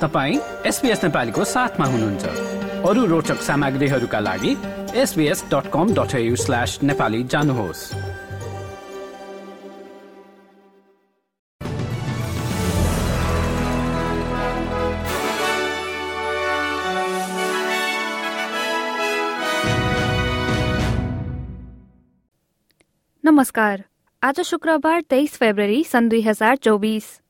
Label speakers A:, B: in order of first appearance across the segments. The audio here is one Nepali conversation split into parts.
A: तपाईँ एसपिएस नेपालीको साथमा हुनुहुन्छ। अरू रोचक सामग्रीहरूका लागि SBS dot com dot slash Nepali जानुहोस्।
B: नमस्कार। आज शुक्रबार तेइस फेब्रुअरी सन् दुई हजार चौबिस।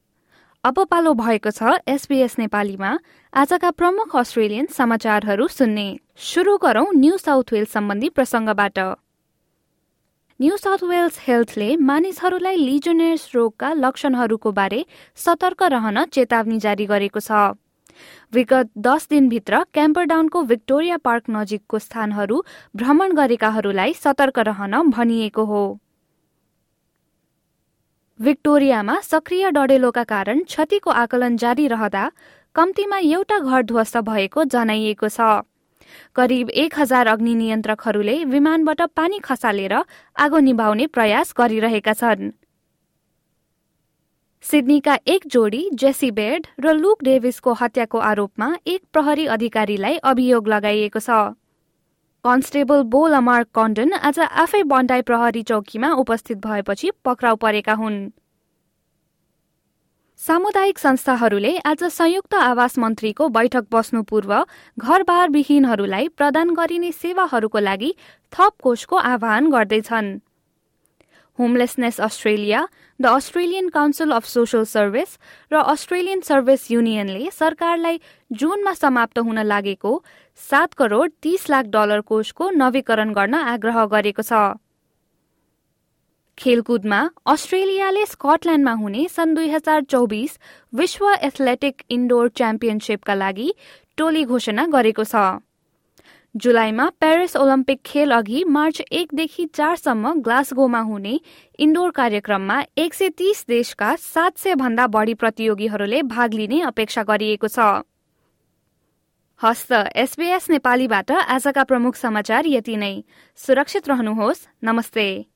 B: अब पालो भएको छ एसबीएस नेपालीमा। आजका प्रमुख अस्ट्रेलियन समाचारहरू सुन्ने। सुरु गरौं न्यू साउथ वेल्स सम्बन्धी प्रसंगबाट न्यू साउथ वेल्स हेल्थले मानिसहरूलाई लिजोनेर्स रोगका लक्षणहरूको बारे सतर्क रहन चेतावनी जारी गरेको छ। विगत दस दिनभित्र क्याम्परडाउनको भिक्टोरिया पार्क नजिकको स्थानहरू भ्रमण गरेकाहरूलाई सतर्क रहन भनिएको हो। भिक्टोरियामा सक्रिय डडेलोका कारण क्षतिको आकलन जारी रहँदा कम्तीमा एउटा घर ध्वस्त भएको जनाइएको छ। करिब एक हजार अग्नि नियन्त्रकहरूले विमानबाट पानी खसालेर आगो निभाउने प्रयास गरिरहेका छन्। सिडनीका एक जोडी जेसी बेड र लुक डेभिसको हत्याको आरोपमा एक प्रहरी अधिकारीलाई अभियोग लगाइएको छ। कन्स्टेबल बोल अमार कन्डन आज आफै बन्डाई प्रहरी चौकीमा उपस्थित भएपछि पक्राउ परेका हुन्। सामुदायिक संस्थाहरूले आज संयुक्त आवास मन्त्रीको बैठक बस्नु पूर्व घरबार विहीनहरूलाई प्रदान गरिने सेवाहरूको लागि थप कोषको आह्वान गर्दैछन्। Homelessness Australia the Australian Council of Social Service र अस्ट्रेलियन सर्भिस युनियनले सरकारलाई जूनमा समाप्त हुन लागेको सात करोड तीस लाख डलर कोषको नवीकरण गर्न आग्रह गरेको छ। खेलकुदमा अस्ट्रेलियाले स्कटल्याण्डमा हुने सन् दुई हजार चौबिस विश्व एथलेटिक इन्डोर च्याम्पियनसिपका लागि टोली घोषणा गरेको छ। जुलाईमा प्यारिस ओलम्पिक खेल अघि मार्च एकदेखि चारसम्म ग्लासगोमा हुने इन्डोर कार्यक्रममा एक सय तीस देशका सात सय भन्दा बढ़ी प्रतियोगीहरूले भाग लिने अपेक्षा गरिएको छ। हस्त एसबीएस नेपालीबाट आजका प्रमुख समाचार यति नै। सुरक्षित रहनुहोस्। नमस्ते।